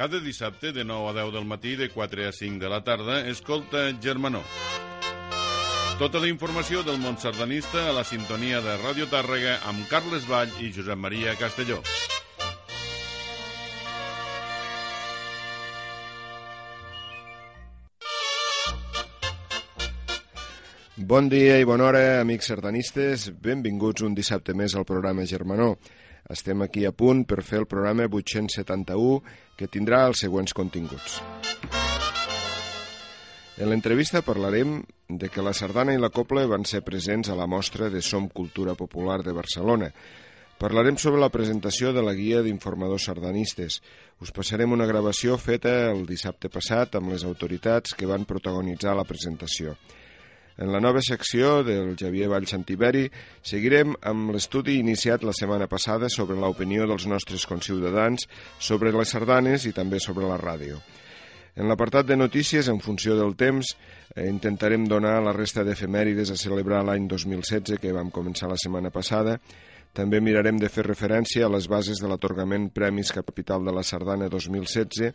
Cada dissabte de 9 a 10 del matí, de 4 a 5 de la tarda, escolta Germanó. Tota la informació del món sardanista a la sintonia de Ràdio Tàrrega amb Carles Vall i Josep Maria Castelló. Bon dia i bona hora, amics sardanistes. Benvinguts un dissabte més al programa Germanó. Estem aquí a punt per fer el programa 871, que tindrà els següents continguts. En l'entrevista parlarem de que la sardana i la copla van ser presents a la mostra de Som Cultura Popular de Barcelona. Parlarem sobre la presentació de la guia d'informadors sardanistes. Us passarem una gravació feta el dissabte passat amb les autoritats que van protagonitzar la presentació. En la nova secció del Javier Vall Santiberi seguirem amb l'estudi iniciat la setmana passada sobre l'opinió dels nostres conciutadans sobre les sardanes i també sobre la ràdio. En l'apartat de notícies, en funció del temps, eh, intentarem donar la resta d'efemèrides a celebrar l'any 2016 que vam començar la setmana passada. També mirarem de fer referència a les bases de l'atorgament Premis Capital de la Sardana 2016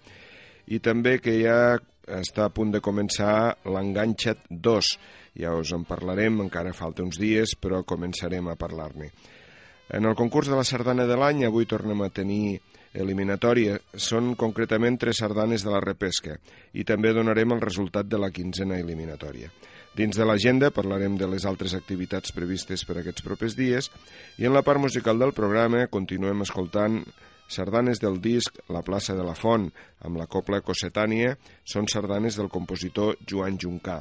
i també que ja està a punt de començar l'Enganxat 2. Ja us en parlarem, encara falta uns dies, però començarem a parlar-ne. En el concurs de la sardana de l'any, avui tornem a tenir eliminatòria. Són concretament tres sardanes de la repesca i també donarem el resultat de la quinzena eliminatòria. Dins de l'agenda parlarem de les altres activitats previstes per aquests propers dies i en la part musical del programa continuem escoltant Sardanes del disc La plaça de la Font, amb la copla Cossetània, són sardanes del compositor Joan Juncà.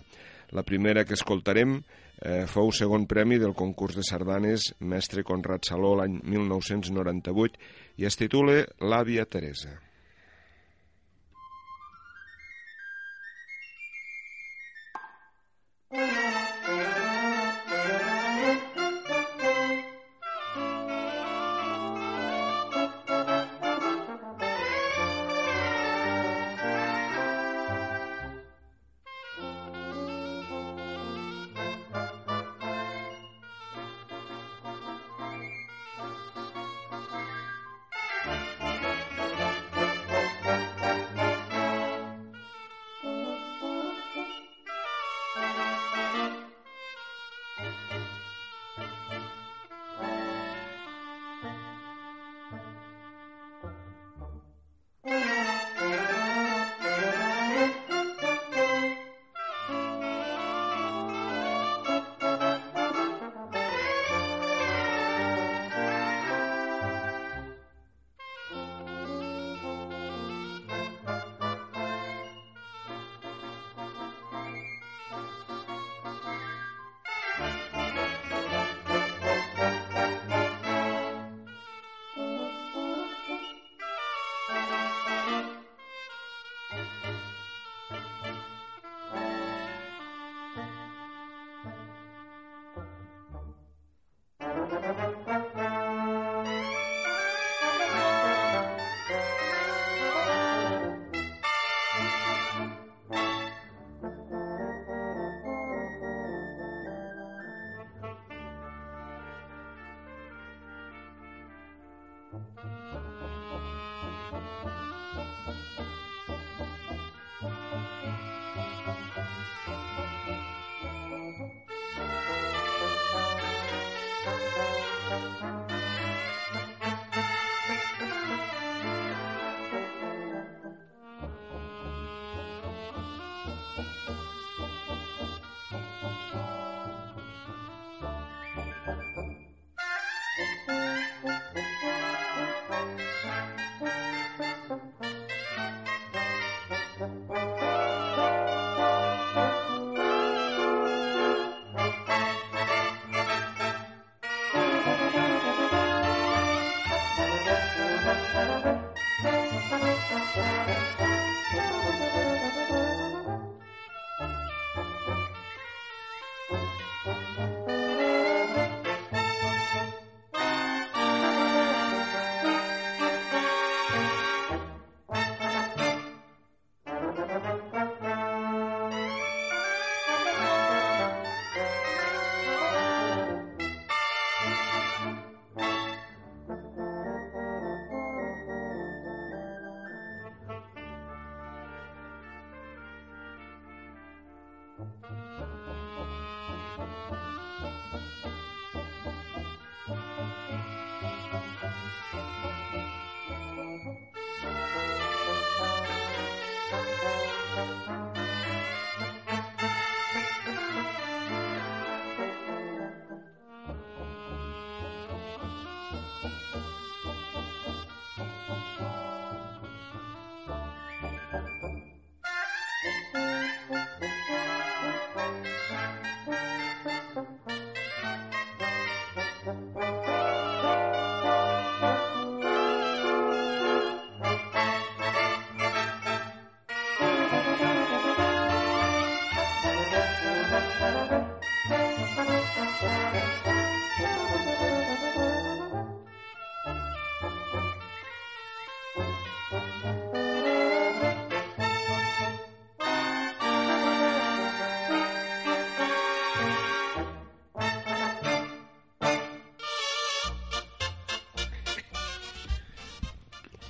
La primera que escoltarem eh, fou segon premi del concurs de sardanes Mestre Conrad Saló l'any 1998 i es titula L'àvia Teresa.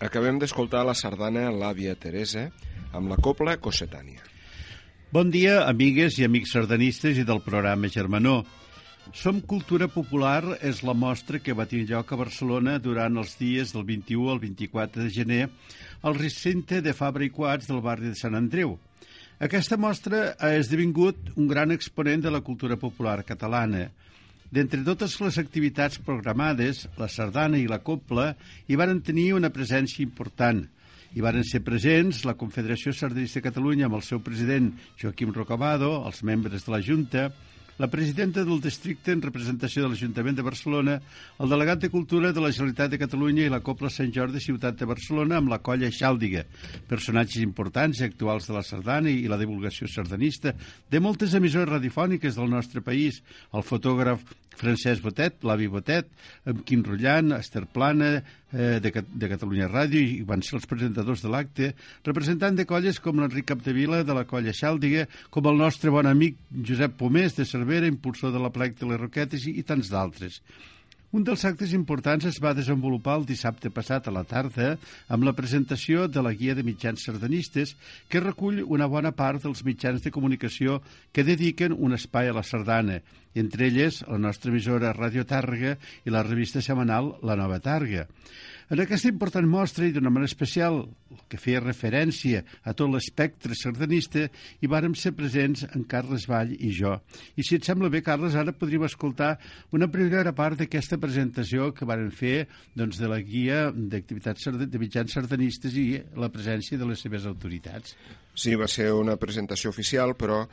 Acabem d'escoltar la sardana L'àvia Teresa amb la copla Cossetània. Bon dia, amigues i amics sardanistes i del programa Germanó. Som Cultura Popular és la mostra que va tenir lloc a Barcelona durant els dies del 21 al 24 de gener al recinte de Fabra i Quats del barri de Sant Andreu. Aquesta mostra ha esdevingut un gran exponent de la cultura popular catalana. D'entre totes les activitats programades, la sardana i la copla hi varen tenir una presència important. Hi varen ser presents la Confederació Sardanista de Catalunya amb el seu president Joaquim Rocabado, els membres de la Junta, la presidenta del districte en representació de l'Ajuntament de Barcelona, el delegat de Cultura de la Generalitat de Catalunya i la Copla Sant Jordi Ciutat de Barcelona amb la colla Xàldiga, personatges importants i actuals de la sardana i la divulgació sardanista de moltes emissores radiofòniques del nostre país, el fotògraf Francesc Botet, l'avi Botet, amb Quim Rullant, Esther Plana, eh, de, de Catalunya Ràdio, i van ser els presentadors de l'acte, representant de colles com l'Enric Capdevila, de la colla Xàldiga, com el nostre bon amic Josep Pomés, de Cervera, impulsor de la plec de les Roquetes, i, i tants d'altres. Un dels actes importants es va desenvolupar el dissabte passat a la tarda amb la presentació de la guia de mitjans sardanistes que recull una bona part dels mitjans de comunicació que dediquen un espai a la sardana, entre elles la nostra emissora Ràdio Tàrrega i la revista setmanal La Nova Tàrrega. En aquesta important mostra i d'una manera especial, que feia referència a tot l'espectre sardanista, hi vàrem ser presents en Carles Vall i jo. I si et sembla bé, Carles, ara podríem escoltar una primera part d'aquesta presentació que varen fer doncs, de la guia d'activitats de mitjans sardanistes i la presència de les seves autoritats. Sí, va ser una presentació oficial, però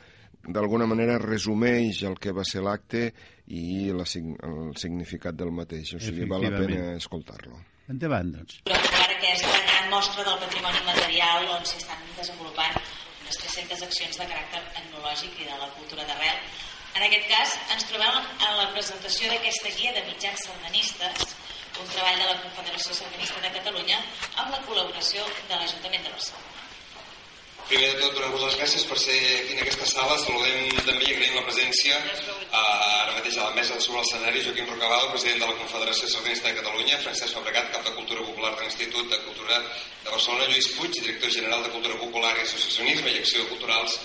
d'alguna manera resumeix el que va ser l'acte i la, el significat del mateix. O sigui, val la pena escoltar-lo. Endavant, doncs. Per aquesta gran mostra del patrimoni material on s'estan desenvolupant unes 300 accions de caràcter etnològic i de la cultura d'arrel. En aquest cas, ens trobem en la presentació d'aquesta guia de mitjans sardanistes, un treball de la Confederació Sardanista de Catalunya amb la col·laboració de l'Ajuntament de Barcelona. Primer de tot, donar-vos les gràcies per ser aquí en aquesta sala. Saludem també i agraïm la presència eh, ara mateix a la mesa sobre l'escenari Joaquim Rocabado, president de la Confederació Sardinista de Catalunya, Francesc Fabregat, cap de Cultura Popular de l'Institut de Cultura de Barcelona, Lluís Puig, director general de Cultura Popular i Associacionisme i Acció Culturals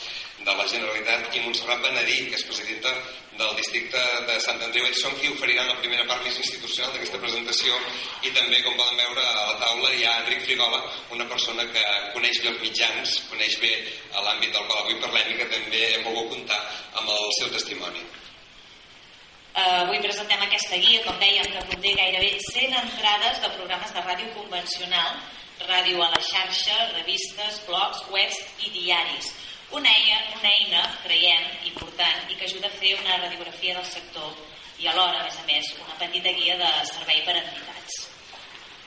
de la Generalitat, i Montserrat Benedí, que és presidenta del districte de Sant Andreu. Ells són qui oferiran la primera part més institucional d'aquesta presentació i també, com poden veure, a la taula hi ha Enric Frigola, una persona que coneix bé els mitjans, coneix bé l'àmbit del qual avui parlem i que també hem volgut comptar amb el seu testimoni. Uh, avui presentem aquesta guia, com dèiem, que conté gairebé 100 entrades de programes de ràdio convencional, ràdio a la xarxa, revistes, blogs, webs i diaris, una eina, una eina, creiem, important i que ajuda a fer una radiografia del sector i alhora, a més a més, una petita guia de servei per a entitats.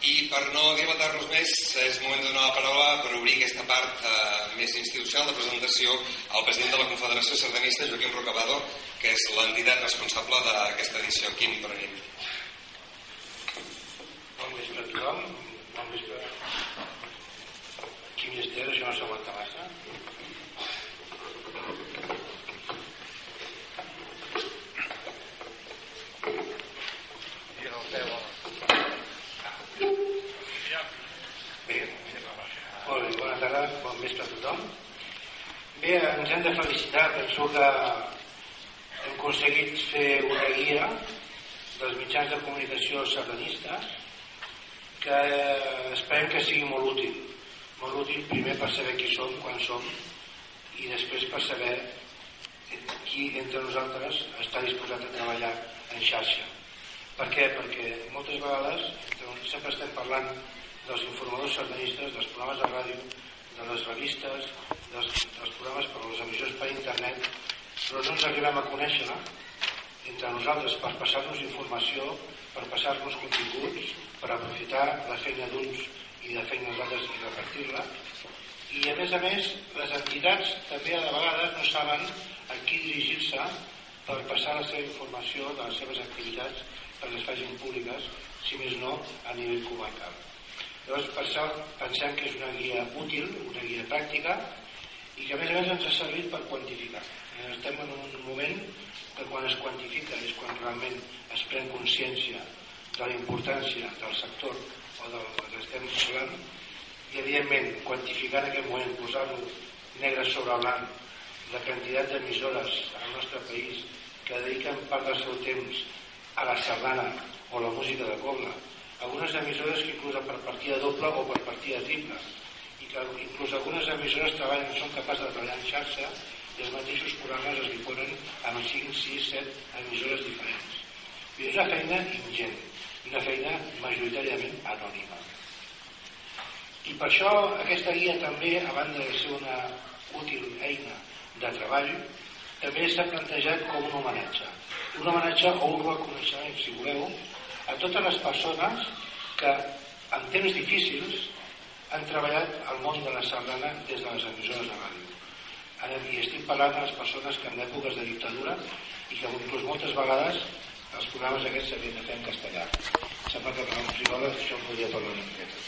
I per no dilatar-nos més, és moment de donar la paraula per obrir aquesta part eh, més institucional de presentació al president de la Confederació Sardanista, Joaquim Rocabado, que és l'entitat responsable d'aquesta edició. Quim, bona nit. Bon vespre a tothom. Bon vespre. Quim i Esther, això no s'aguanta massa. Bé, molt bé, bona tarda, bon vespre a tothom. Bé, ens hem de felicitar, penso que hem aconseguit fer una guia dels mitjans de comunicació sardanistes que esperem que sigui molt útil. Molt útil primer per saber qui som, quan som, i després per saber qui entre nosaltres està disposat a treballar en xarxa. Per què? Perquè moltes vegades sempre estem parlant dels informadors sardanistes, dels programes de ràdio, de les revistes, dels, dels programes per les emissions per internet, però no ens arribem a conèixer entre nosaltres per passar-nos informació, per passar-nos continguts, per aprofitar la feina d'uns i la feina dels altres i repartir-la. I a més a més, les entitats també a de vegades no saben a qui dirigir-se per passar la seva informació de les seves activitats perquè les facin públiques, si més no, a nivell comarcal. Llavors, per això pensem que és una guia útil, una guia pràctica, i que a més a més ens ha servit per quantificar. Estem en un moment que quan es quantifica és quan realment es pren consciència de la importància del sector o del que estem parlant i evidentment quantificar en aquest moment posar-ho negre sobre blanc la quantitat d'emissores al nostre país que dediquen part del seu temps a la sardana o la música de coble algunes emissores que inclús per partida doble o per partida triple i que inclús algunes emissores treballen, són capaces de treballar en xarxa i els mateixos programes es difonen amb 5, 6, 7 emissores diferents. I és una feina ingent, una feina majoritàriament anònima. I per això aquesta guia també, a banda de ser una útil eina de treball, també s'ha plantejat com un homenatge. Un homenatge o un reconeixement, si voleu, a totes les persones que en temps difícils han treballat al món de la sardana des de les emissores de ràdio. I estic parlant de les persones que en èpoques de dictadura i que inclús moltes vegades els programes aquests s'havien de fer en castellà. Sembla que parlant frigoles això em podria parlar una miqueta.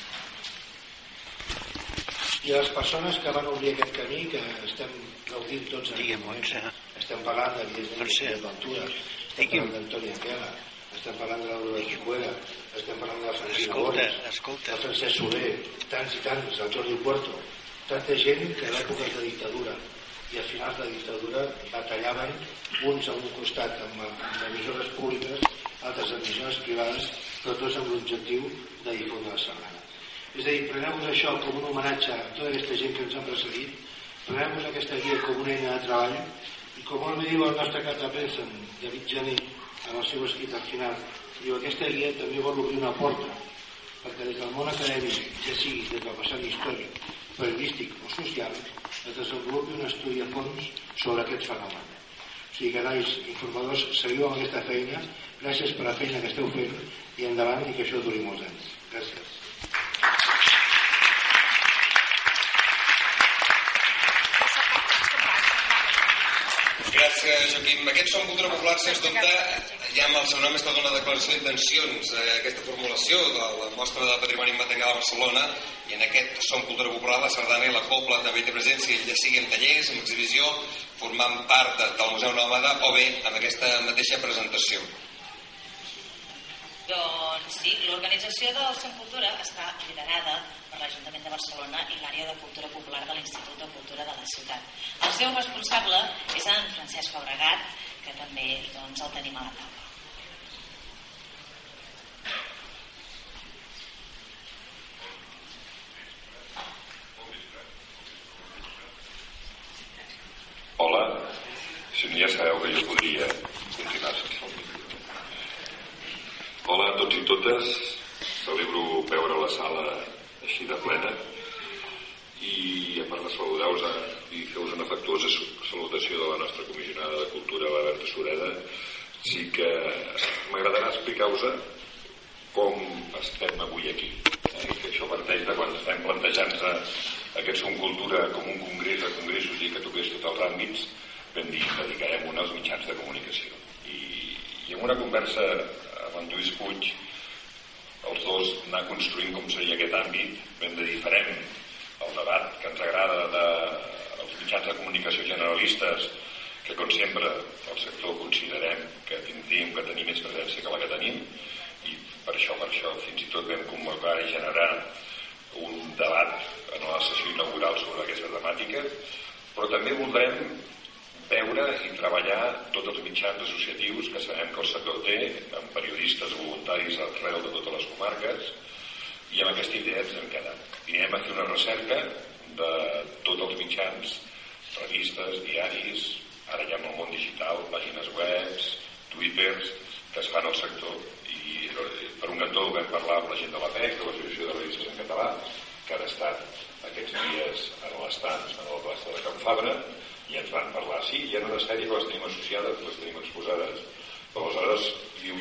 I a les persones que van obrir aquest camí, que estem gaudint tots en Digue'm, Montse. Estem parlant, evidentment, Montse. d'Aventura, estem parlant d'Antònia Anguela, estem parlant de l'Aurora Chicuera, estem parlant de la Francina Escolta, Boris, escolta. de Francesc Soler, tants i tants, el Jordi Puerto, tanta gent que en èpoques de dictadura i a finals de dictadura batallaven uns a un costat amb, amb emissores públiques, altres emissores privades, però tots amb l'objectiu de difondre la sardana. És a dir, preneu-vos això com un homenatge a tota aquesta gent que ens han precedit, preneu-vos aquesta guia com una eina de treball i com molt bé diu el nostre cap de premsa, en David Jané, en el seu escrit al final, diu aquesta guia també vol obrir una porta perquè des del món acadèmic, ja sigui des del passat històric, periodístic o social, es desenvolupi un estudi a fons sobre aquest fenomen. O sigui que, nois, informadors, seguiu amb aquesta feina, gràcies per la feina que esteu fent i endavant i que això duri molts anys. Gràcies. Gràcies, Joaquim. Aquest Som Cultura Popular, sens dubte, ja amb el seu nom és tota una declaració d'intencions. Eh, aquesta formulació de la mostra de patrimoni immaterial a Barcelona i en aquest Som Cultura Popular, la sardana i la copla també té presència, ja sigui en tallers, en exhibició, formant part de, del Museu Nòmada o bé amb aquesta mateixa presentació. Doncs sí, l'organització del Som Cultura està liderada per l'Ajuntament de Barcelona i l'àrea de cultura popular de l'Institut de Cultura de la ciutat. El seu responsable és en Francesc Fabregat, que també doncs, el tenim a la taula.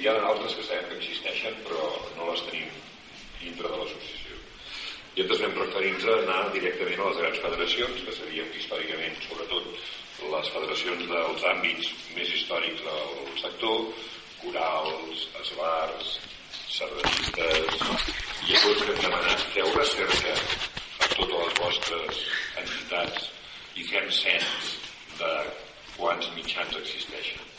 Hi ha altres que sabem que existeixen, però no les tenim dintre de l'associació. I altres vam referir-nos a anar directament a les grans federacions, que serien històricament, sobretot, les federacions dels àmbits més històrics del sector, corals, esbars, sardanistes, i tots hem demanat feu recerca a totes les vostres entitats i fem cens de quants mitjans existeixen.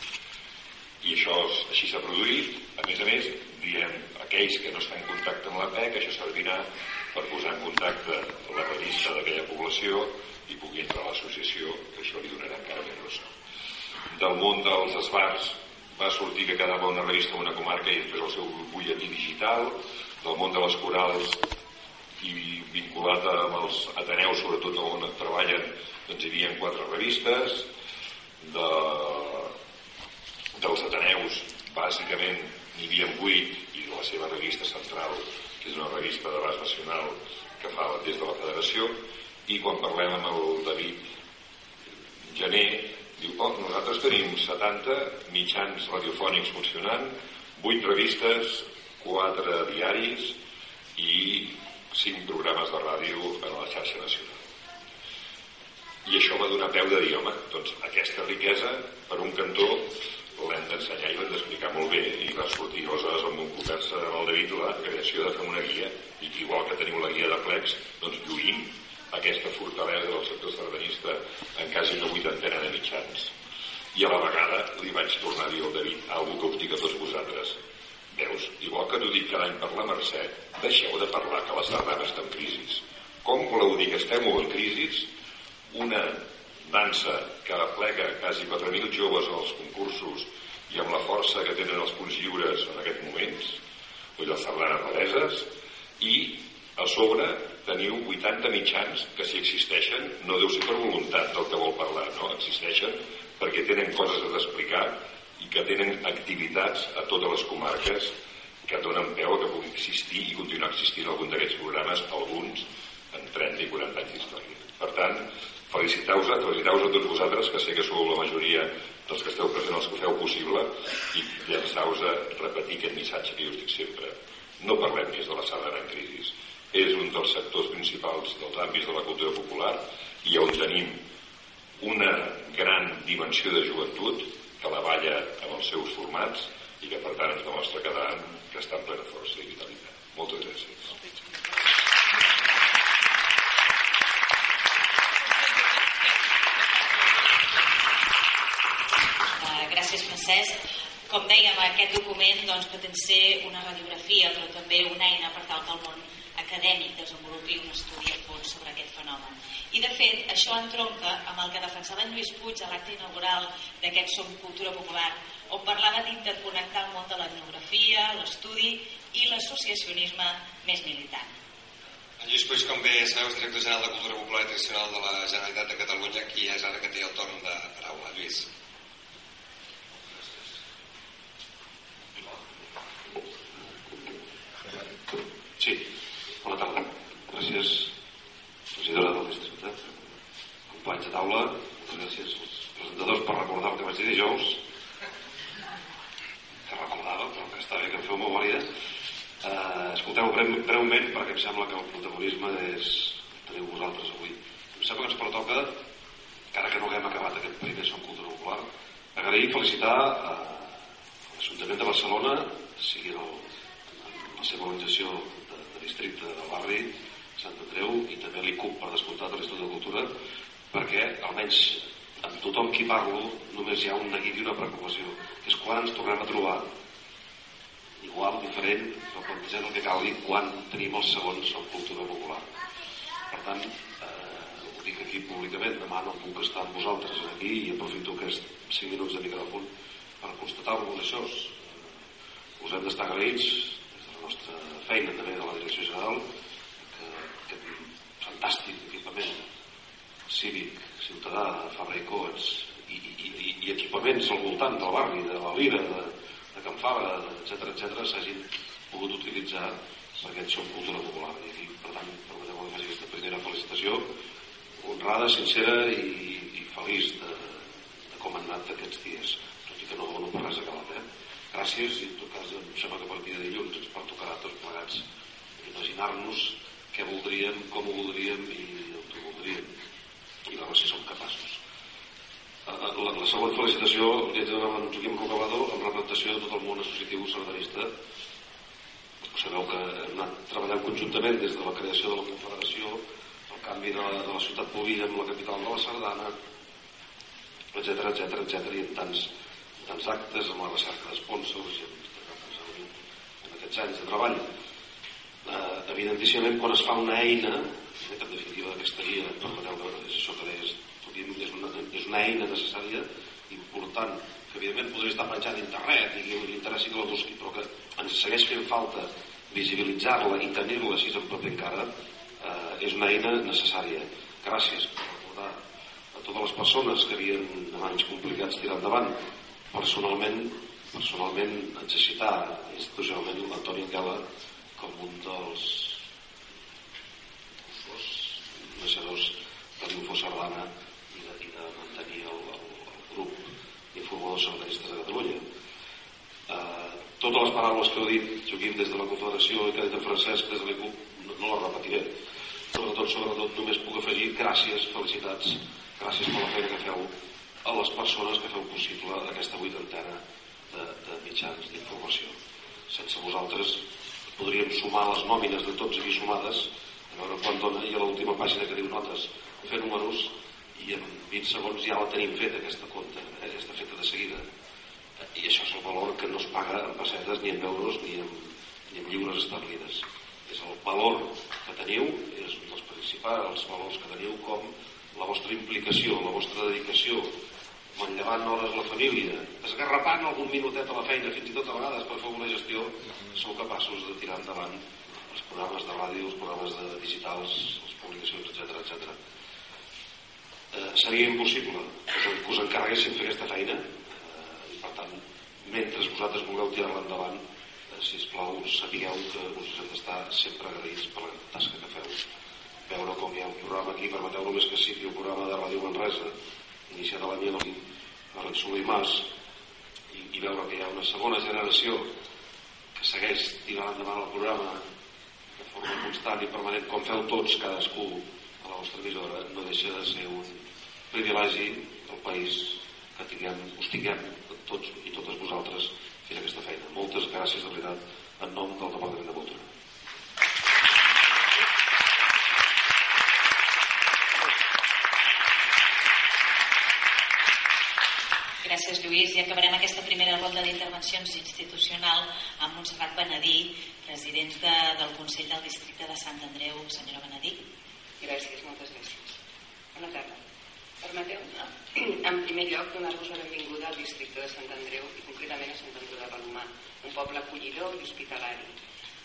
I això així s'ha produït. A més a més, diem, aquells que no estan en contacte amb la PEC, això servirà per posar en contacte la revista d'aquella població i pugui entrar a l'associació, que això li donarà encara més ressò. Del món dels esbars va sortir que quedava una revista en una comarca i després el seu butlletí digital, del món de les corals i vinculat amb els Ateneus, sobretot on treballen, doncs hi havia quatre revistes, de, dels Ateneus, bàsicament n'hi havia vuit, i la seva revista central, que és una revista de base nacional que fa des de la federació, i quan parlem amb el David Gené, diu, oh, nosaltres tenim 70 mitjans radiofònics funcionant, 8 revistes, 4 diaris i 5 programes de ràdio en la xarxa nacional. I això va donar peu de dir, home, doncs aquesta riquesa, per un cantó, l'hem d'ensenyar i l'hem d'explicar molt bé. I va sortir aleshores amb un conversa amb el David la creació de fer una guia i que igual que teniu la guia de plecs doncs lluïm aquesta fortalesa del sector sardanista en quasi una vuitantena de mitjans. I a la vegada li vaig tornar a dir al David algú que us dic a tots vosaltres veus, igual que t'ho dic cada any per la Mercè deixeu de parlar que la sardana està en crisi. Com voleu dir que estem en crisi? Una dansa que aplega quasi 4.000 joves als concursos i amb la força que tenen els punts lliures en aquests moments, vull les sardanes baleses, i a sobre teniu 80 mitjans que si existeixen no deu ser per voluntat del que vol parlar, no? Existeixen perquè tenen coses a explicar i que tenen activitats a totes les comarques que donen peu a que pugui existir i continuar existint algun d'aquests programes, alguns en 30 i 40 anys d'història. Per tant, feliciteu-vos feliciteu a tots vosaltres que sé que sou la majoria dels que esteu presents els que feu possible i llançau-vos a repetir aquest missatge que jo us dic sempre. No parlem més de la sardana en crisi és un dels sectors principals dels àmbits de la cultura popular i on tenim una gran dimensió de joventut que la balla amb els seus formats i que per tant ens demostra cada any que està en plena força i vitalitat. Moltes gràcies Gràcies, Francesc. Com dèiem, aquest document doncs, pretén ser una radiografia, però també una eina per tal que el món acadèmic desenvolupi un estudi a fons sobre aquest fenomen. I, de fet, això entronca amb el que defensava en Lluís Puig a l'acte inaugural d'aquest Som Cultura Popular, on parlava d'interconnectar el món de l'etnografia, l'estudi i l'associacionisme més militant. En Lluís Puig, com bé sabeu, és director general de Cultura Popular i Tradicional de la Generalitat de Catalunya, qui és ara que té el torn de paraula. Lluís. Sí, bona tarda. Gràcies, regidora del districte. Companys de taula, moltes gràcies als presentadors per recordar el que vaig dir dijous, que recordava, però que està bé que em feu memòria. Eh, escolteu breu, breument, perquè em sembla que el protagonisme és teniu vosaltres avui. Em sembla que ens pertoca, encara que no haguem acabat aquest primer Som Cultura Popular, agrair i felicitar a l'Ajuntament de Barcelona, sigui el, la seva organització districte del barri Sant Andreu i també l'ICUP per descomptat a l'Institut de Cultura perquè almenys amb tothom qui parlo només hi ha un neguit i una preocupació que és quan ens tornem a trobar igual, diferent però plantegem el que calgui quan tenim els segons en cultura popular per tant eh, ho dic aquí públicament demà no puc estar amb vosaltres aquí i aprofito aquests 5 minuts de micròfon per constatar-vos això us hem d'estar agraïts des de la nostra feina també de la Direcció General que aquest fantàstic equipament cívic, ciutadà, Fabra i Coats i, i, i, i equipaments al voltant del barri, de la Lira, de, de Can Fabra, etc etc s'hagin pogut utilitzar per aquest som cultura popular. I aquí, per tant, permeteu que faci aquesta primera felicitació honrada, sincera i, i feliç de, de com han anat aquests dies, tot i que no dono per res acabat. Eh? gràcies i en tot cas em sembla que a partir de dilluns ens pertocarà tots plegats imaginar-nos què voldríem, com ho voldríem i el que voldríem i veure si som capaços la, la, la següent felicitació li he de donar en Joaquim Rocabado en representació de tot el món associatiu sardanista sabeu que hem anat treballant conjuntament des de la creació de la Confederació el canvi de la, de la ciutat Polia amb la capital de la Sardana etc etc etc i en tants tants actes amb la recerca d'esponsors i en, en aquests anys de treball. Eh, evidentíssimament quan es fa una eina que en definitiva aquesta guia permeteu és això que deies és una, és una eina necessària important que evidentment podria estar penjant a internet i que li que la busqui però que ens segueix fent falta visibilitzar-la i tenir-la així en paper encara eh, és una eina necessària. Gràcies per recordar a totes les persones que havien en anys complicats tirar endavant. Personalment personalment haig citar institucionalment l'Antoni Anguela com un dels dos naixedors de l'Info Sardana i de, de mantenir el, el, el grup d'informadors sardanistes de Catalunya. Eh, totes les paraules que heu dit, Joaquim, des de la Confederació i que ha dit en Francesc des de l'ECUP, no, no les repetiré. Sobretot, sobretot, només puc afegir gràcies, felicitats, gràcies per la feina que feu a les persones que feu possible aquesta vuitantena de, de mitjans d'informació. Sense vosaltres podríem sumar les nòmines de tots aquí sumades, a veure quan dona, i a l'última pàgina que diu notes, fer números, i en 20 segons ja la tenim feta, aquesta compta, eh? està feta de seguida. I això és el valor que no es paga en pessetes, ni en euros, ni en, ni en lliures establides. És el valor que teniu, és un dels principals valors que teniu, com la vostra implicació, la vostra dedicació, manllevant hores la família, esgarrapant algun minutet a la feina, fins i tot a vegades per fer una gestió, sou capaços de tirar endavant els programes de ràdio, els programes de digitals, les publicacions, etc etc. Eh, seria impossible que us encarreguessin fer aquesta feina eh, i per tant, mentre vosaltres vulgueu tirar-la endavant, eh, si us plau, sapigueu que us hem d'estar sempre agraïts per la tasca que feu. Veure com hi ha un programa aquí, permeteu només que sigui un programa de Ràdio Manresa, iniciat a l'any 2000, a Soler i Mas, i, i veure que hi ha una segona generació que segueix tirant endavant el programa de forma constant i permanent, com feu tots, cadascú, a la vostra emissora, no deixa de ser un privilegi del país que tinguem, us tinguem tots i totes vosaltres fent aquesta feina. Moltes gràcies de veritat en nom del Departament de Cultura. Gràcies, Lluís. I acabarem aquesta primera ronda d'intervencions institucional amb Montserrat Benedí, president de, del Consell del Districte de Sant Andreu. Senyora Benedí. Gràcies, moltes gràcies. Bona tarda. Permeteu-me, en primer lloc, donar-vos la benvinguda al districte de Sant Andreu i concretament a Sant Andreu de Palomar, un poble acollidor i hospitalari,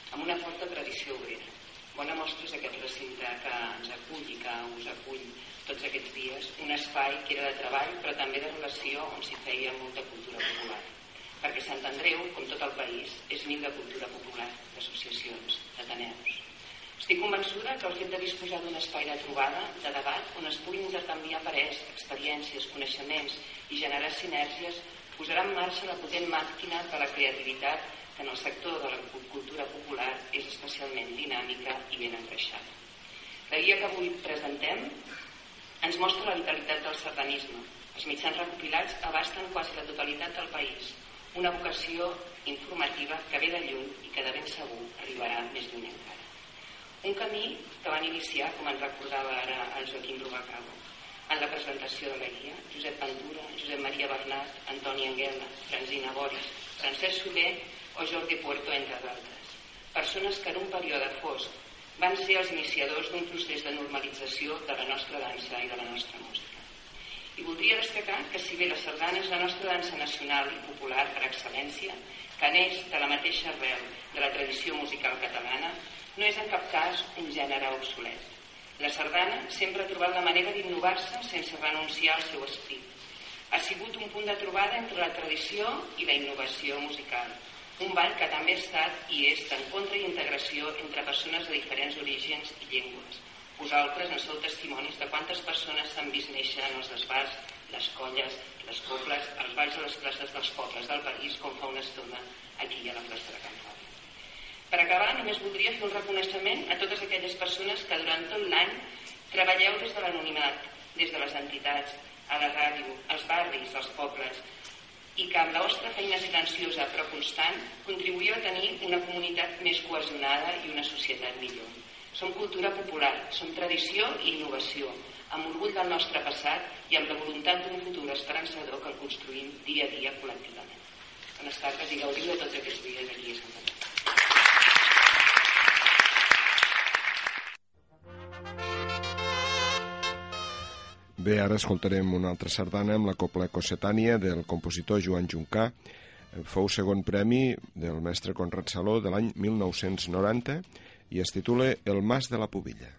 amb una forta tradició obrera. Bona mostra és aquest recinte que ens acull i que us acull tots aquests dies, un espai que era de treball però també de relació on s'hi feia molta cultura popular. Perquè Sant Andreu, com tot el país, és niu de cultura popular, d'associacions, d'ateneus. Estic convençuda que fet de disposar d'un espai de trobada, de debat, on es puguin intercanviar parers, experiències, coneixements i generar sinergies, posarà en marxa la potent màquina de la creativitat que en el sector de la cultura popular és especialment dinàmica i ben engreixada. La guia que avui presentem ens mostra la vitalitat del sardanisme. Els mitjans recopilats abasten quasi la totalitat del país, una vocació informativa que ve de lluny i que de ben segur arribarà més lluny encara. Un camí que van iniciar, com ens recordava ara el Joaquim Rubacabo, en la presentació de la guia, Josep Ventura, Josep Maria Bernat, Antoni Anguela, Francina Boris, Francesc Soler o Jordi Puerto, entre d'altres. Persones que en un període fosc van ser els iniciadors d'un procés de normalització de la nostra dansa i de la nostra música. I voldria destacar que si bé la sardana és la nostra dansa nacional i popular per excel·lència, que neix de la mateixa arrel de la tradició musical catalana, no és en cap cas un gènere obsolet. La sardana sempre ha trobat la manera d'innovar-se sense renunciar al seu esprit. Ha sigut un punt de trobada entre la tradició i la innovació musical, un ball que també ha estat i és d'encontre i integració entre persones de diferents orígens i llengües. Vosaltres en sou testimonis de quantes persones s'han vist néixer en els desbars, les colles, les cobles, els balls a les places dels pobles del país, com fa una estona aquí a la plaça de Can. Per acabar, només voldria fer un reconeixement a totes aquelles persones que durant tot l'any treballeu des de l'anonimat, des de les entitats, a la ràdio, als barris, als pobles, i que amb la vostra feina silenciosa però constant contribuïu a tenir una comunitat més cohesionada i una societat millor. Som cultura popular, som tradició i innovació, amb orgull del nostre passat i amb la voluntat d'un futur esperançador que el construïm dia a dia col·lectivament. Bones tardes i gaudiu de tots aquests dies aquí a Sant Andreu. Bé, ara escoltarem una altra sardana amb la Copla Cossetània del compositor Joan Juncà. Fou segon premi del mestre Conrad Saló de l'any 1990 i es titula El Mas de la Pubilla.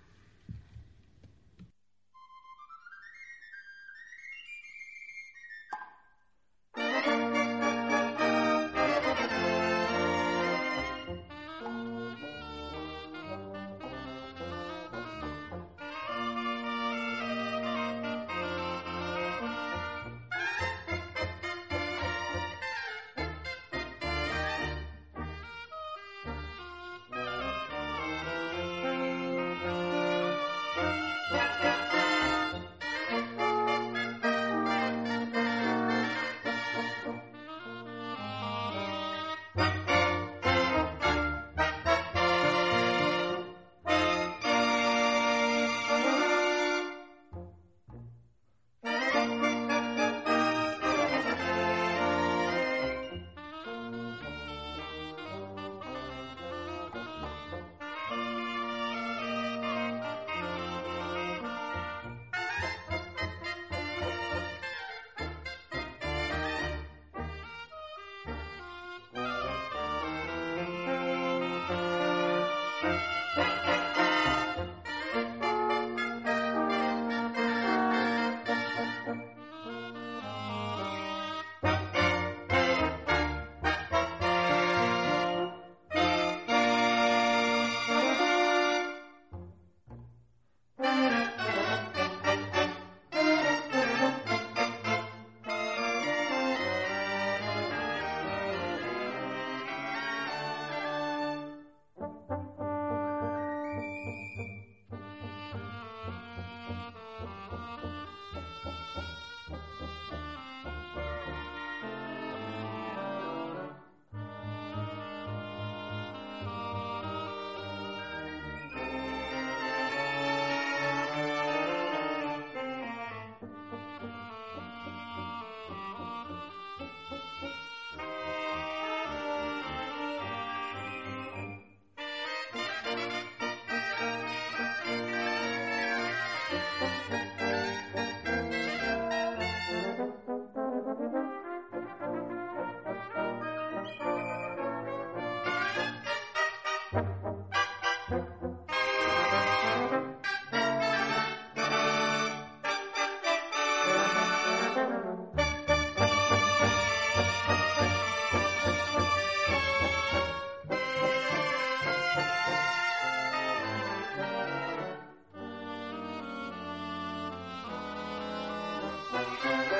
了。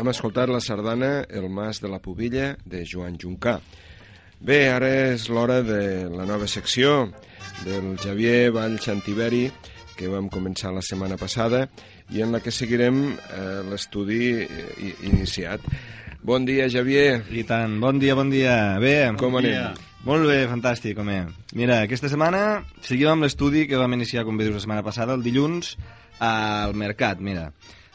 Hem escoltat la sardana El Mas de la Pubilla de Joan Juncà. Bé, ara és l'hora de la nova secció del Javier Vall Xantiberi que vam començar la setmana passada i en la que seguirem eh, l'estudi eh, iniciat. Bon dia, Javier. I tant, bon dia, bon dia. Bé, Com Bon anem? dia. molt bé, fantàstic, home. Mira, aquesta setmana seguim amb l'estudi que vam iniciar, com bé dius, la setmana passada, el dilluns, al Mercat, mira.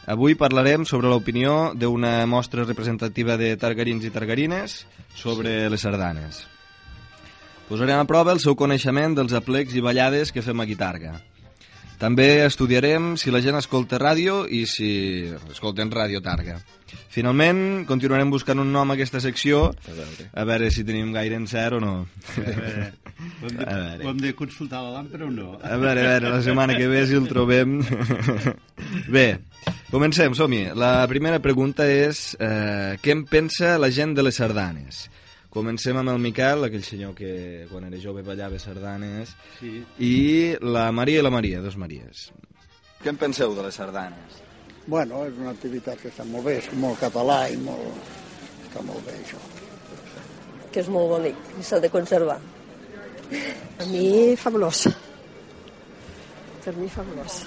Avui parlarem sobre l'opinió d'una mostra representativa de targarins i targarines sobre les sardanes. Posarem a prova el seu coneixement dels aplecs i ballades que fem a Guitarga. També estudiarem si la gent escolta ràdio i si escolten ràdio Targa. Finalment, continuarem buscant un nom a aquesta secció, A veure. a veure si tenim gaire encert o no. A veure, ho hem, de, A veure. ho hem de consultar la làmpara o no? A veure, a veure, la setmana que ve si el trobem... Bé, comencem, som-hi. La primera pregunta és eh, què en pensa la gent de les sardanes? Comencem amb el Miquel, aquell senyor que quan era jove ballava sardanes, Sí. i la Maria i la Maria, dos Maries. Què en penseu de les sardanes? Bueno, és una activitat que està molt bé, és molt català i molt... està molt bé això. que és molt bonic i s'ha de conservar. A mi, fabulós. Per mi, fabulós.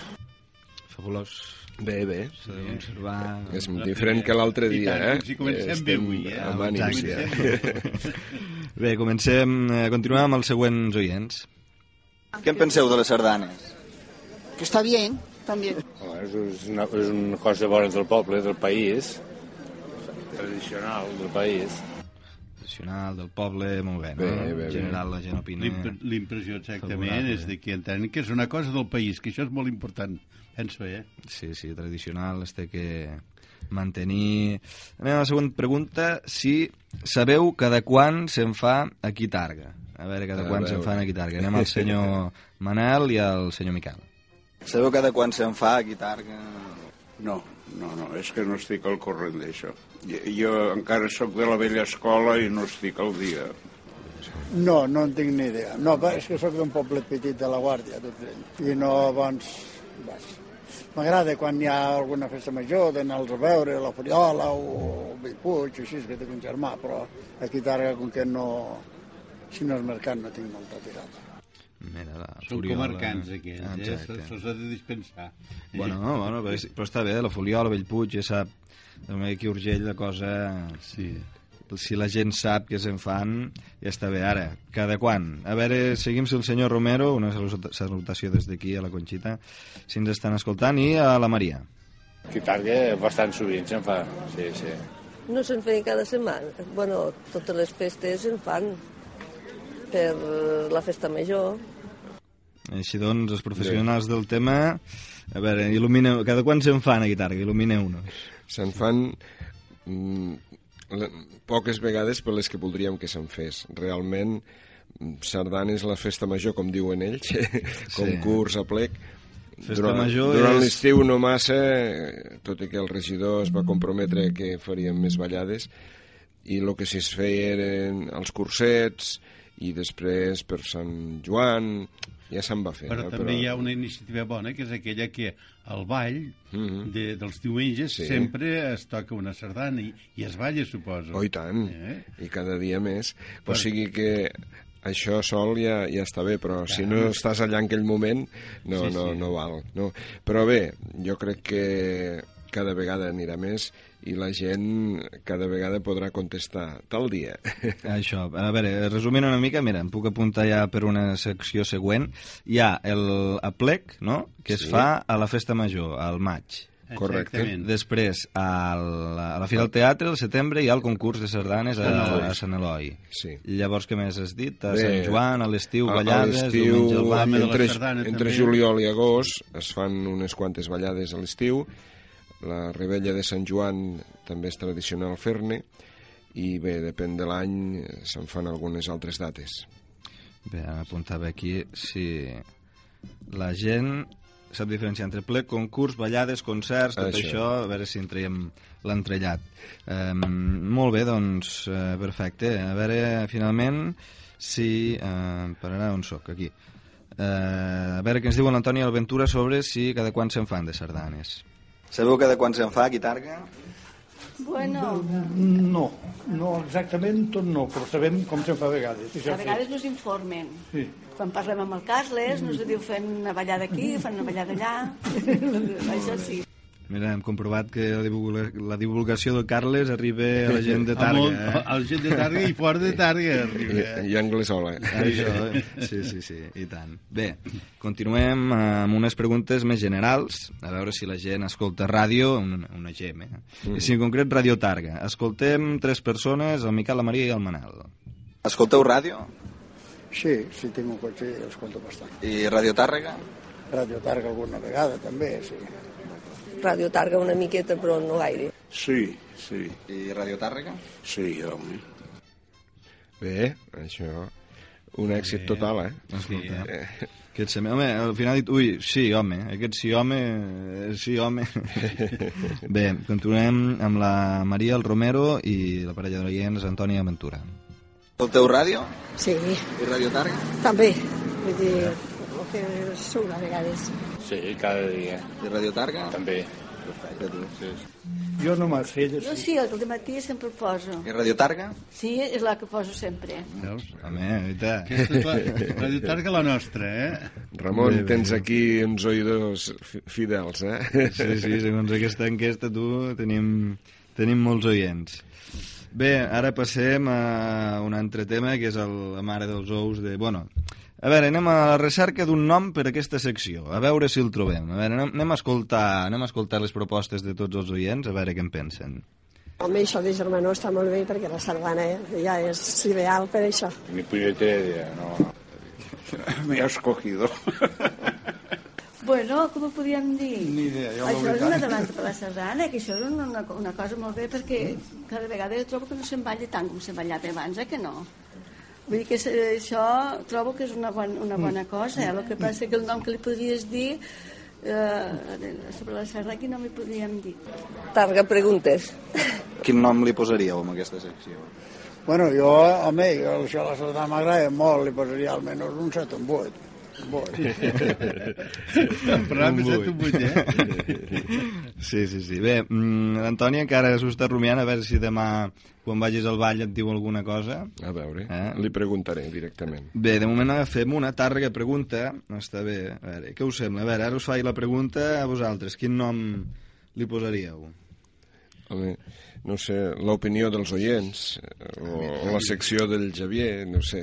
Fabulós. Bé, bé. S'ha de conservar... És diferent que l'altre dia, tant, eh? si comencem bé avui, eh? Amb ànims, ja. Bé, comencem, eh, continuem amb els següents oients. Què en penseu de les sardanes? Que està bien, també. És, és, una, és una cosa bona del poble, del país, tradicional del país. Tradicional, del poble, molt bé, no? Bé, bé, bé. En general la gent opina... L'imp- L'impressió exactament favorable. és de que entenen que és una cosa del país, que això és molt important, penso, eh? Sí, sí, tradicional, es té que mantenir... Anem a la següent pregunta, si sabeu cada quan se'n fa aquí Targa. A veure, cada A quan se'n fan aquí Targa. Anem al senyor Manel i al senyor Miquel. Sabeu cada quan se'n fa aquí Targa? No, no, no, és que no estic al corrent d'això. Jo, jo encara sóc de la vella escola i no estic al dia. No, no en tinc ni idea. No, és que sóc d'un poble petit de la Guàrdia, tot ell. I no, abans... Vas. M'agrada quan hi ha alguna festa major d'anar a veure la Foriola o Bellpuig, així, que tinc un germà, però aquí Targa, com que no... Si no és mercat, no tinc molta tirada. Mira, la Són Fuliola. comarcants, aquells, eh? Exacte. Se- Se'ls ha de dispensar. Bueno, no, bueno, però, és- però està bé, la Foliola, Bellpuig, ja sap, també aquí a Urgell la cosa... Sí. Si la gent sap que se'n fan, ja està bé. Ara, cada quan? A veure, seguim si el senyor Romero, una saluta- salutació des d'aquí a la Conxita, si ens estan escoltant, i a la Maria. Aquí Targa bastant sovint se'n fa, sí, sí. No se'n feien cada setmana. Bueno, totes les festes se'n fan per la festa major. Així doncs, els professionals del tema, a veure, il·lumineu, cada quan se'n fan a Guitarga? Il·lumineu-nos. Se'n fan mm, poques vegades per les que voldríem que se'n fes. Realment, mm, sardanes la festa major, com diuen ells, concurs, aplec, Festa durant, major durant és- l'estiu no massa, tot i que el regidor es va comprometre que faríem més ballades, i el que es feia eren els cursets, i després per Sant Joan, ja se'n va fer. Però eh? també hi ha una iniciativa bona, que és aquella que al ball de, dels diumenges Sí. sempre es toca una sardana i, i es balla, suposo. Oh, i tant, Eh? i cada dia més. Per- O sigui que això sol ja, ja està bé, però si no estàs allà en aquell moment, no, Sí, no, sí. no val. No. Però bé, jo crec que cada vegada anirà més i la gent cada vegada podrà contestar tal dia. Això, a veure, resumint una mica, mira, em puc apuntar ja per una secció següent. Hi ha el aplec, no?, que es Sí. fa a la festa major, al maig. Correcte. Exactament. Després, al, a la Fira del Teatre, al setembre, hi ha el concurs de sardanes a, a Sant Eloi. Sí. Llavors, què més has dit? A Bé, Sant Joan, a l'estiu, a- a ballades, l'estiu, diumenge al la entre, sardana, entre també. juliol i agost es fan unes quantes ballades a l'estiu la rebella de Sant Joan també és tradicional fer-ne i bé, depèn de l'any se'n fan algunes altres dates Bé, ara apuntava aquí si la gent sap diferenciar entre ple, concurs, ballades, concerts, tot això, Això. a veure si en traiem l'entrellat. Um, molt bé, doncs, uh, perfecte. A veure, finalment, si... Uh, pararà on sóc, aquí. Uh, a veure què ens diu l'Antoni Alventura sobre si cada quan se'n fan de sardanes. Sabeu cada quan se'n fa, Guitarga? Bueno, No, no exactament tot no, però sabem com se'n fa a vegades. A vegades nos informen. Sí. Quan parlem amb el Carles, nos diu fent una ballada aquí, fan una ballada allà. Això sí. Mira, hem comprovat que la, divulga la divulgació del Carles arriba a la gent de Targa. molt- eh? a la gent de Targa i fora de Targa arriba. I, i Anglesola. Això, eh? sí, sí, sí, i tant. Bé, continuem amb unes preguntes més generals, a veure si la gent escolta ràdio, una, una gem, eh? Mm. I si en concret Radio Targa. Escoltem tres persones, el Miquel, la Maria i el Manel. Escolteu ràdio? Sí, sí, tinc un cotxe i l'escolto bastant. I Radio Tàrrega? Radio Targa alguna vegada, també, sí. Ràdio Targa una miqueta, però no gaire. Sí, sí. I Radio Tàrrega? Sí, home. Bé, això... Un èxit total, eh? Escolta, Eh, Què et sembla? Home, al final dit, ui, sí, home, aquest sí, home, eh, sí, home. Bé, continuem amb la Maria, el Romero i la parella d'oients, Antònia Ventura. Escolteu ràdio? Sí, I Radio Targa? també. Vull dir, el que surt a vegades. Sí, cada dia. I Radio Targa? També. Perfecte, tu. Sí. Jo només feia... Jo sí, el matí sempre el poso. I Radio Targa? Sí, és la que poso sempre. Veus? Home, és la, Radio Targa la nostra, eh? Ramon, Bé, bé, tens aquí uns oïdors fi- fidels, eh? Sí, sí, segons aquesta enquesta tu tenim, tenim molts oients. Bé, ara passem a un altre tema, que és el, la mare dels ous de... Bueno, a veure, anem a la recerca d'un nom per a aquesta secció, a veure si el trobem. A veure, anem, anem, a escoltar, anem a escoltar les propostes de tots els oients, a veure què en pensen. Home, això de germanor està molt bé perquè la sardana eh, ja és ideal per això. Ni punyetera idea, no. Me ha escogido. Bueno, com ho podríem dir? Ni idea, jo Això és una davant per la sardana, que això és una, una cosa molt bé perquè cada vegada jo trobo que no se'n balla tant com se'n ballava abans, eh, que no? Vull dir que això trobo que és una, bon, una bona cosa, eh? el que passa que el nom que li podries dir eh, sobre la sardana aquí no m'hi podríem dir. Targa preguntes. Quin nom li posaríeu a aquesta secció? Bueno, jo, home, jo això a la sardana m'agrada molt, li posaria almenys un 7 o un 8. Un 8. El programa és un vuit, eh? Sí, sí, sí. Bé, mm, l'Antònia encara s'ho està rumiant a veure si demà, quan vagis al ball, et diu alguna cosa. A veure, Eh? li preguntaré directament. Bé, de moment fem una tàrrega pregunta. Està bé. A veure, què us sembla? A veure, ara us faig la pregunta a vosaltres. Quin nom li posaríeu? Home, no sé, l'opinió dels oients, o, o la secció del Javier, no sé.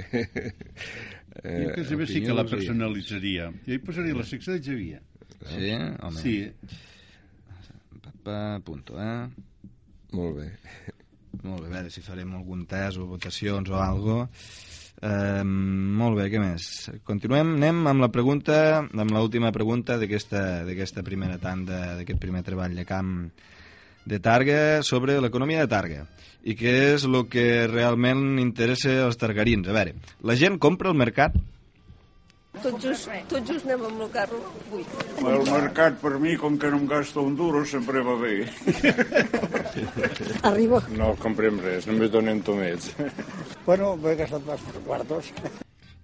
Jo que saber sí que la personalitzaria. Jo hi posaria la secció de Javier. Sí? Home. Sí. Pa, punto, eh? Molt bé. Molt bé, a veure si farem algun test o votacions o algo. Eh, molt bé, què més? Continuem, anem amb la pregunta, amb l'última pregunta d'aquesta d'aquesta primera tanda, d'aquest primer treball de camp de Targa sobre l'economia de Targa i què és el que realment interessa als targarins. A veure, la gent compra al mercat? Tot just, tot just anem amb el carro buit. El mercat, per mi, com que no em gasta un duro, sempre va bé. Arriba. No comprem res, només donem tomets. Bueno, m'he gastat bastants quartos.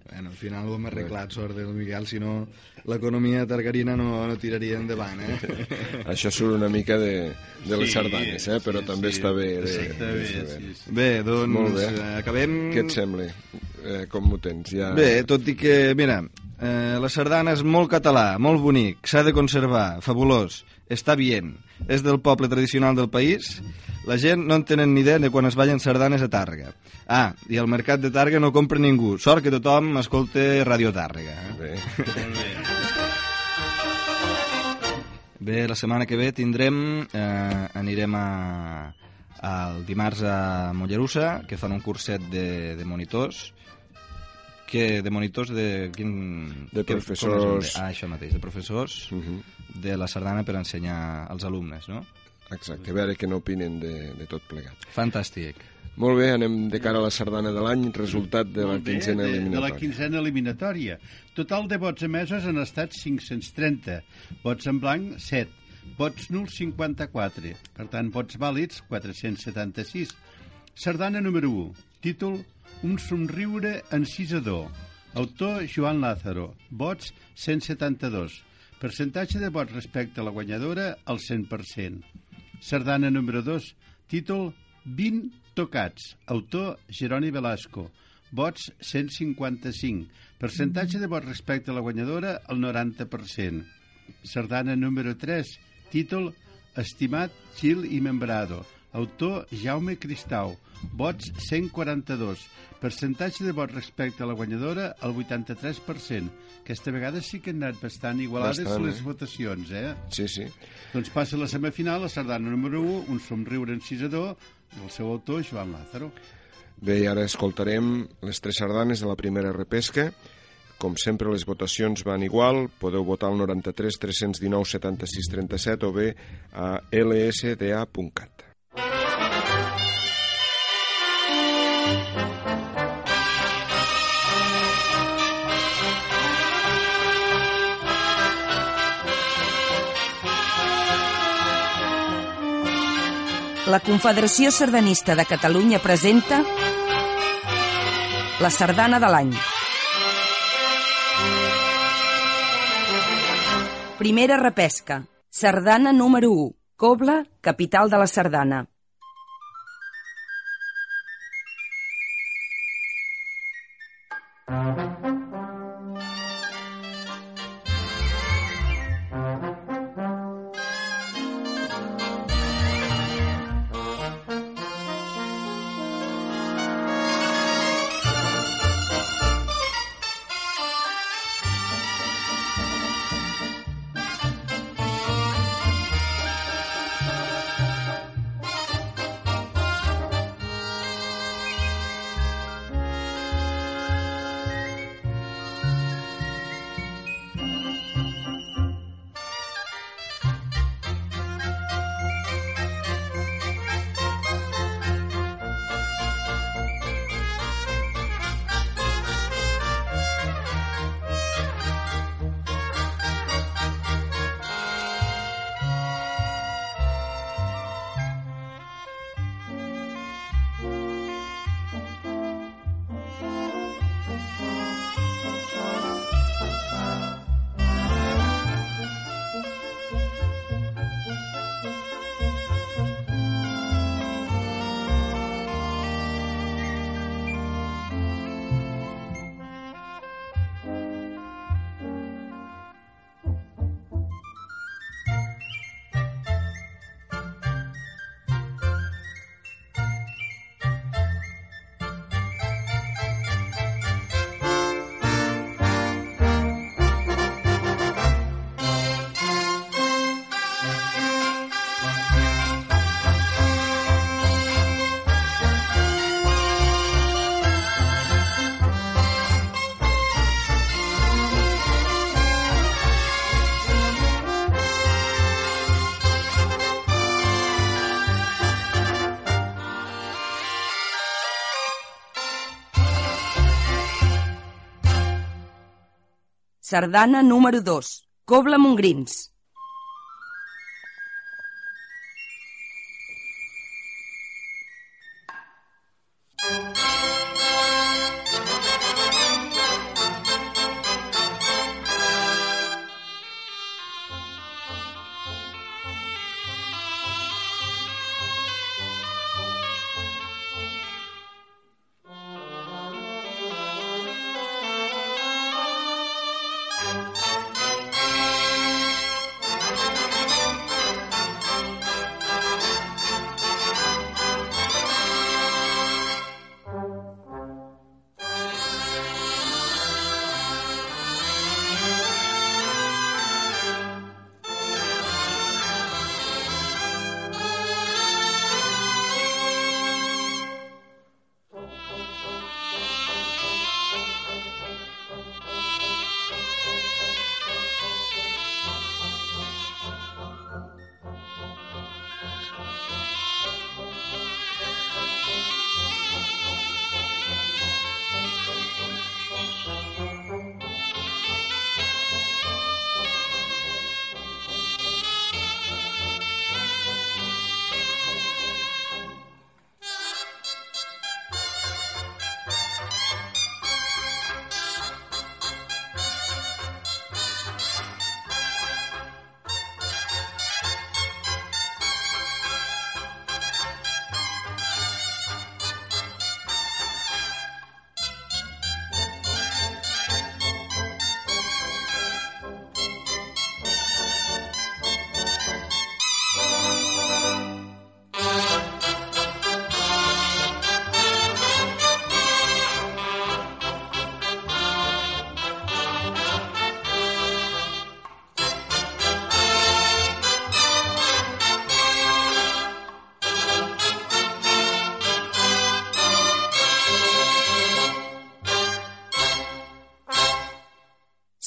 Bueno, al final ho hem arreglat, sort del Miguel, si no l'economia targarina no, no tiraria endavant, eh? Això surt una mica de, de les Sí, sardanes, eh? però sí, també sí. està bé. De, Està de bé, sí, sí. Bé, doncs, Molt bé. eh, acabem- Què et sembla? Eh, com ho tens? Ja... Bé, tot i que, mira, eh, la sardana és molt català, molt bonic, s'ha de conservar, fabulós, està bien, és del poble tradicional del país, la gent no en tenen ni idea de quan es ballen sardanes a Tàrrega. Ah, i al mercat de Tàrrega no compra ningú, sort que tothom escolta Radio Tàrrega. Bé. Bé, la setmana que ve tindrem, eh, anirem a, al dimarts a Mollerussa, que fan un curset de, de monitors, que de monitors de quin... De que- professors. diu? Ah, això mateix, de professors Uh -huh. de la sardana per ensenyar als alumnes, no? Exacte, a veure què n'opinen de, de tot plegat. Fantàstic. Molt bé, anem de cara a la sardana de l'any, resultat de la bé, quinzena de, de la eliminatòria. quinzena eliminatòria. Total de vots emesos han estat 530, vots en blanc 7, vots nuls 54, per tant, vots vàlids 476. Sardana número 1, títol Un somriure encisador, autor Joan Lázaro, vots 172, percentatge de vots respecte a la guanyadora al 100%. Sardana número 2, títol 20 tocats, autor Jeroni Velasco, vots 155, percentatge de vots respecte a la guanyadora al 90%. Sardana número 3, títol Estimat Gil i Membrado. Autor Jaume Cristau. Vots 142. Percentatge de vots respecte a la guanyadora, el 83%. Aquesta vegada sí que han anat bastant igualades Bastant, les eh? votacions, eh? Sí, sí. Doncs passa la semifinal, la sardana número 1, un somriure encisador, el seu autor, Joan Lázaro. Bé, i ara escoltarem les tres sardanes de la primera repesca. Com sempre, les votacions van igual. Podeu votar al 93 319 76 37 o bé a lsda.cat. La Confederació Sardanista de Catalunya presenta la sardana de l'any. Primera repesca. Sardana número 1. Cobla, capital de la sardana. Sardana número 2. Cobla Mongrins.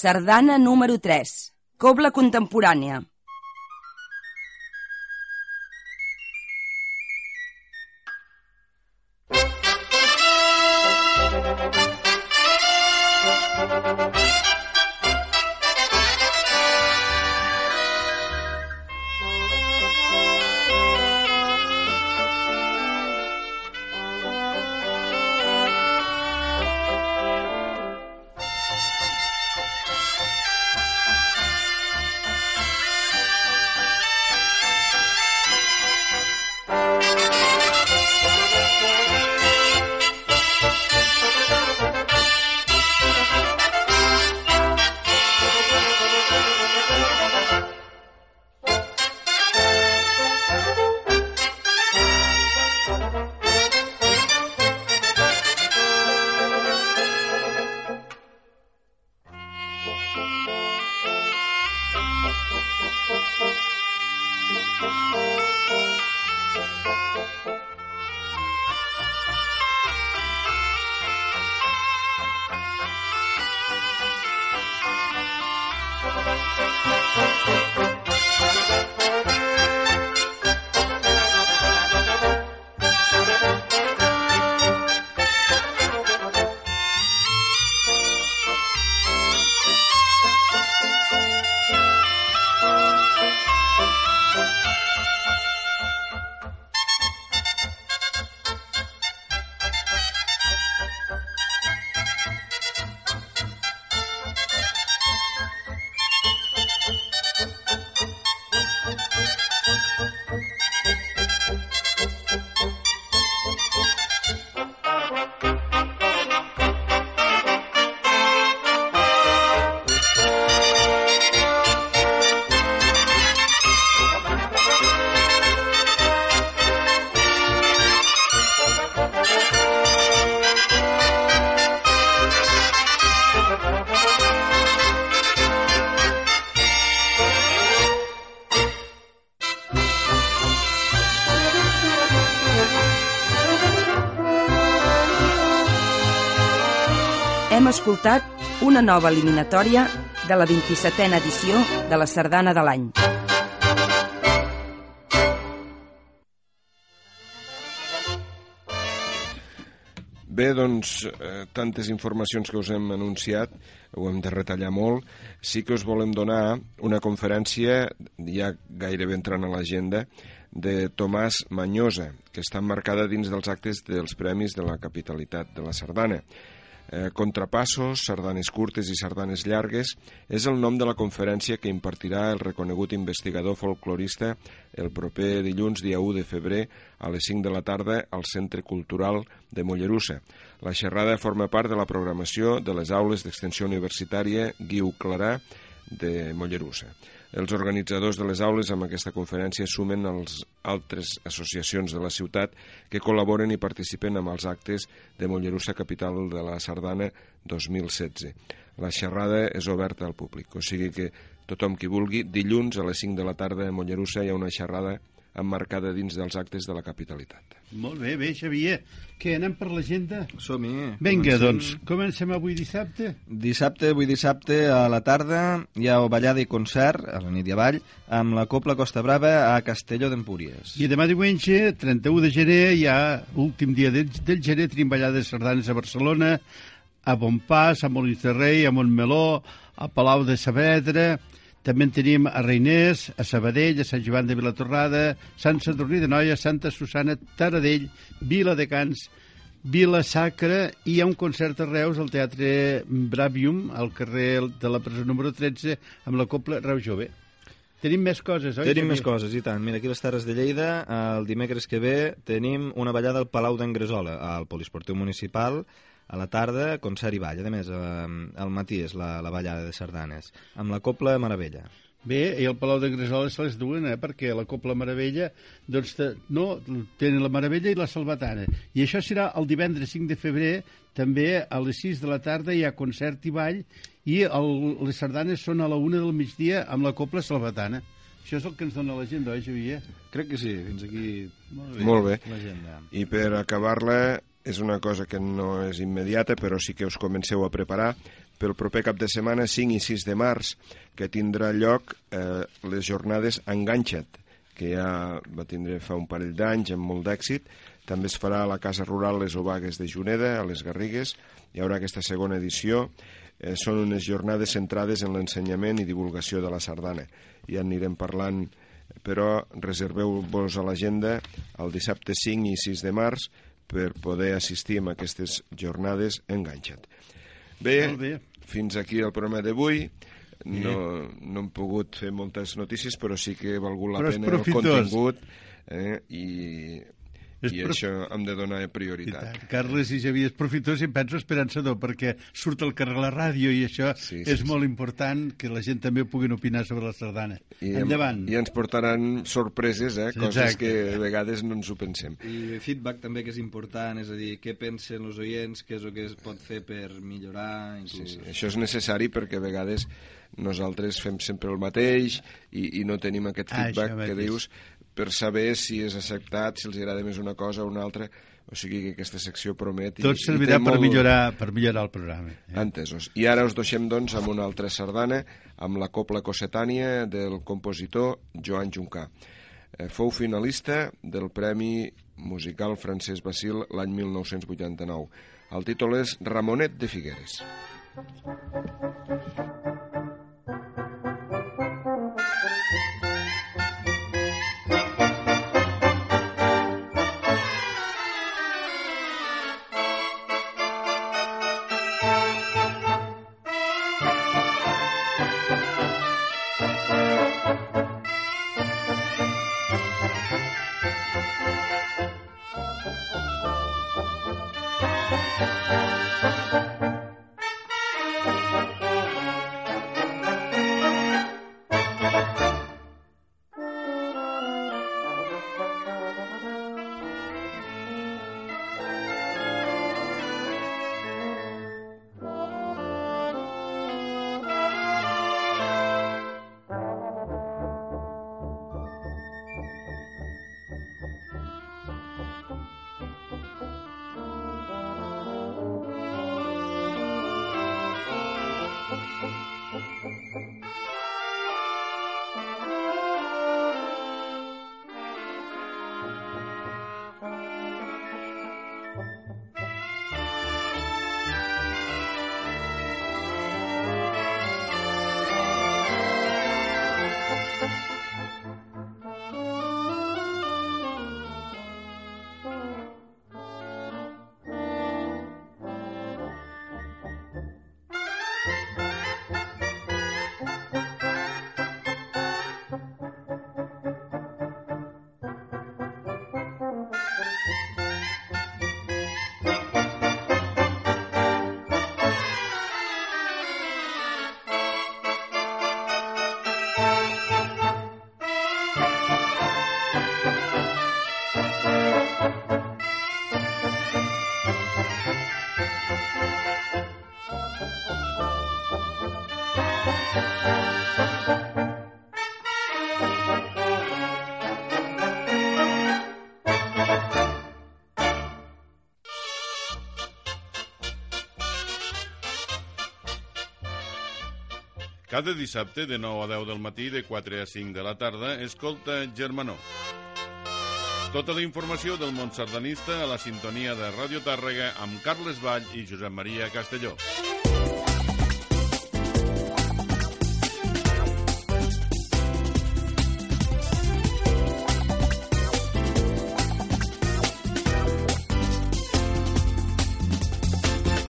Sardana número 3. Cobla contemporània. Escoltat una nova eliminatòria de la 27a edició de la Sardana de l'any. Bé, doncs, eh, tantes informacions que us hem anunciat, ho hem de retallar molt. Sí que us volem donar una conferència, ja gairebé entrant a l'agenda, de Tomàs Manyosa, que està marcada dins dels actes dels Premis de la Capitalitat de la Sardana. Eh, Contrapassos, sardanes curtes i sardanes llargues és el nom de la conferència que impartirà el reconegut investigador folclorista el proper dilluns, dia 1 de febrer, a les 5 de la tarda al Centre Cultural de Mollerussa. La xerrada forma part de la programació de les aules d'extensió universitària Guiu Clarà de Mollerussa. Els organitzadors de les aules amb aquesta conferència sumen els altres associacions de la ciutat que col·laboren i participen amb els actes de Mollerussa Capital de la Sardana 2016. La xerrada és oberta al públic, o sigui que tothom qui vulgui, dilluns a les 5 de la tarda a Mollerussa hi ha una xerrada emmarcada dins dels actes de la capitalitat. Molt bé, bé, Xavier. Què, anem per l'agenda? Som-hi. Vinga, Comencem. doncs, comencem avui dissabte. Dissabte, avui dissabte, a la tarda, hi ha ballada i concert, a la nit i avall, amb la Copla Costa Brava a Castelló d'Empúries. I demà diumenge, 31 de gener, hi ha últim dia del, del gener, tenim ballades sardanes a Barcelona, a Bonpas, a Molins de Rei, a Montmeló, a Palau de Saavedra, també en tenim a Reiners, a Sabadell, a Sant Joan de Vilatorrada, Sant Sadurní de Noia, Santa Susana, Taradell, Vila de Cans, Vila Sacra i hi ha un concert a Reus al Teatre Bravium, al carrer de la presó número 13, amb la Copla Reus Jove. Tenim més coses, oi? Tenim més coses, i tant. Mira, aquí les Terres de Lleida, el dimecres que ve, tenim una ballada al Palau d'Angresola, al Polisportiu Municipal, a la tarda, concert i ball. A més, eh, al matí és la, la ballada de sardanes, amb la Copla Meravella. Bé, i el Palau d'Angresola se les duen, eh? perquè la Copla Meravella, doncs, te, no, tenen la Meravella i la Salvatana. I això serà el divendres 5 de febrer, també a les 6 de la tarda hi ha concert i ball, i el, les sardanes són a la 1 del migdia amb la Copla Salvatana. Això és el que ens dona la gent, oi, Xavier? Crec que sí, fins aquí... Molt Molt bé. L'agenda. I per acabar-la, és una cosa que no és immediata, però sí que us comenceu a preparar. pel proper cap de setmana 5 i 6 de març, que tindrà lloc eh, les jornades Enganxa't, que ja va tindre fa un parell d'anys amb molt d'èxit. També es farà a la Casa Rural Les Obagues de Juneda, a les Garrigues. Hi haurà aquesta segona edició. Eh, són unes jornades centrades en l'ensenyament i divulgació de la sardana. Ja anirem parlant, però reserveu-vos a l'agenda el dissabte 5 i 6 de març per poder assistir a aquestes jornades enganxat. Bé, bé, fins aquí el programa d'avui. No, no hem pogut fer moltes notícies, però sí que ha valgut la Però pena el contingut eh, i, És i prof- això hem de donar prioritat. Carles i Xavier, és profitós i penso esperançador, perquè surt al carrer la ràdio i això sí, sí, és sí. molt important que la gent també puguin opinar sobre la sardana. I, Endavant. I ens portaran sorpreses, eh, Sí, coses exacte. que a vegades no ens ho pensem. I feedback també que és important, és a dir, què pensen els oients, què és el que es pot fer per millorar... Inclús... Sí, sí. Això és necessari perquè a vegades nosaltres fem sempre el mateix i, i no tenim aquest Ah, feedback això que dius per saber si és acceptat, si els agrada més una cosa o una altra. O sigui que aquesta secció promet... i- Tot i servirà té per, molt- millorar, per millorar el programa. Entesos. I ara us deixem, doncs, amb una altra sardana, amb la Copla Cossetània del compositor Joan Juncà. Eh, fou finalista del Premi Musical Francesc Basil l'any 1989. El títol és Ramonet de Figueres. Cada dissabte de 9 a 10 del matí, de 4 a 5 de la tarda, escolta Germanó. Tota la informació del món sardanista a la sintonia de Ràdio Tàrrega amb Carles Vall i Josep Maria Castelló.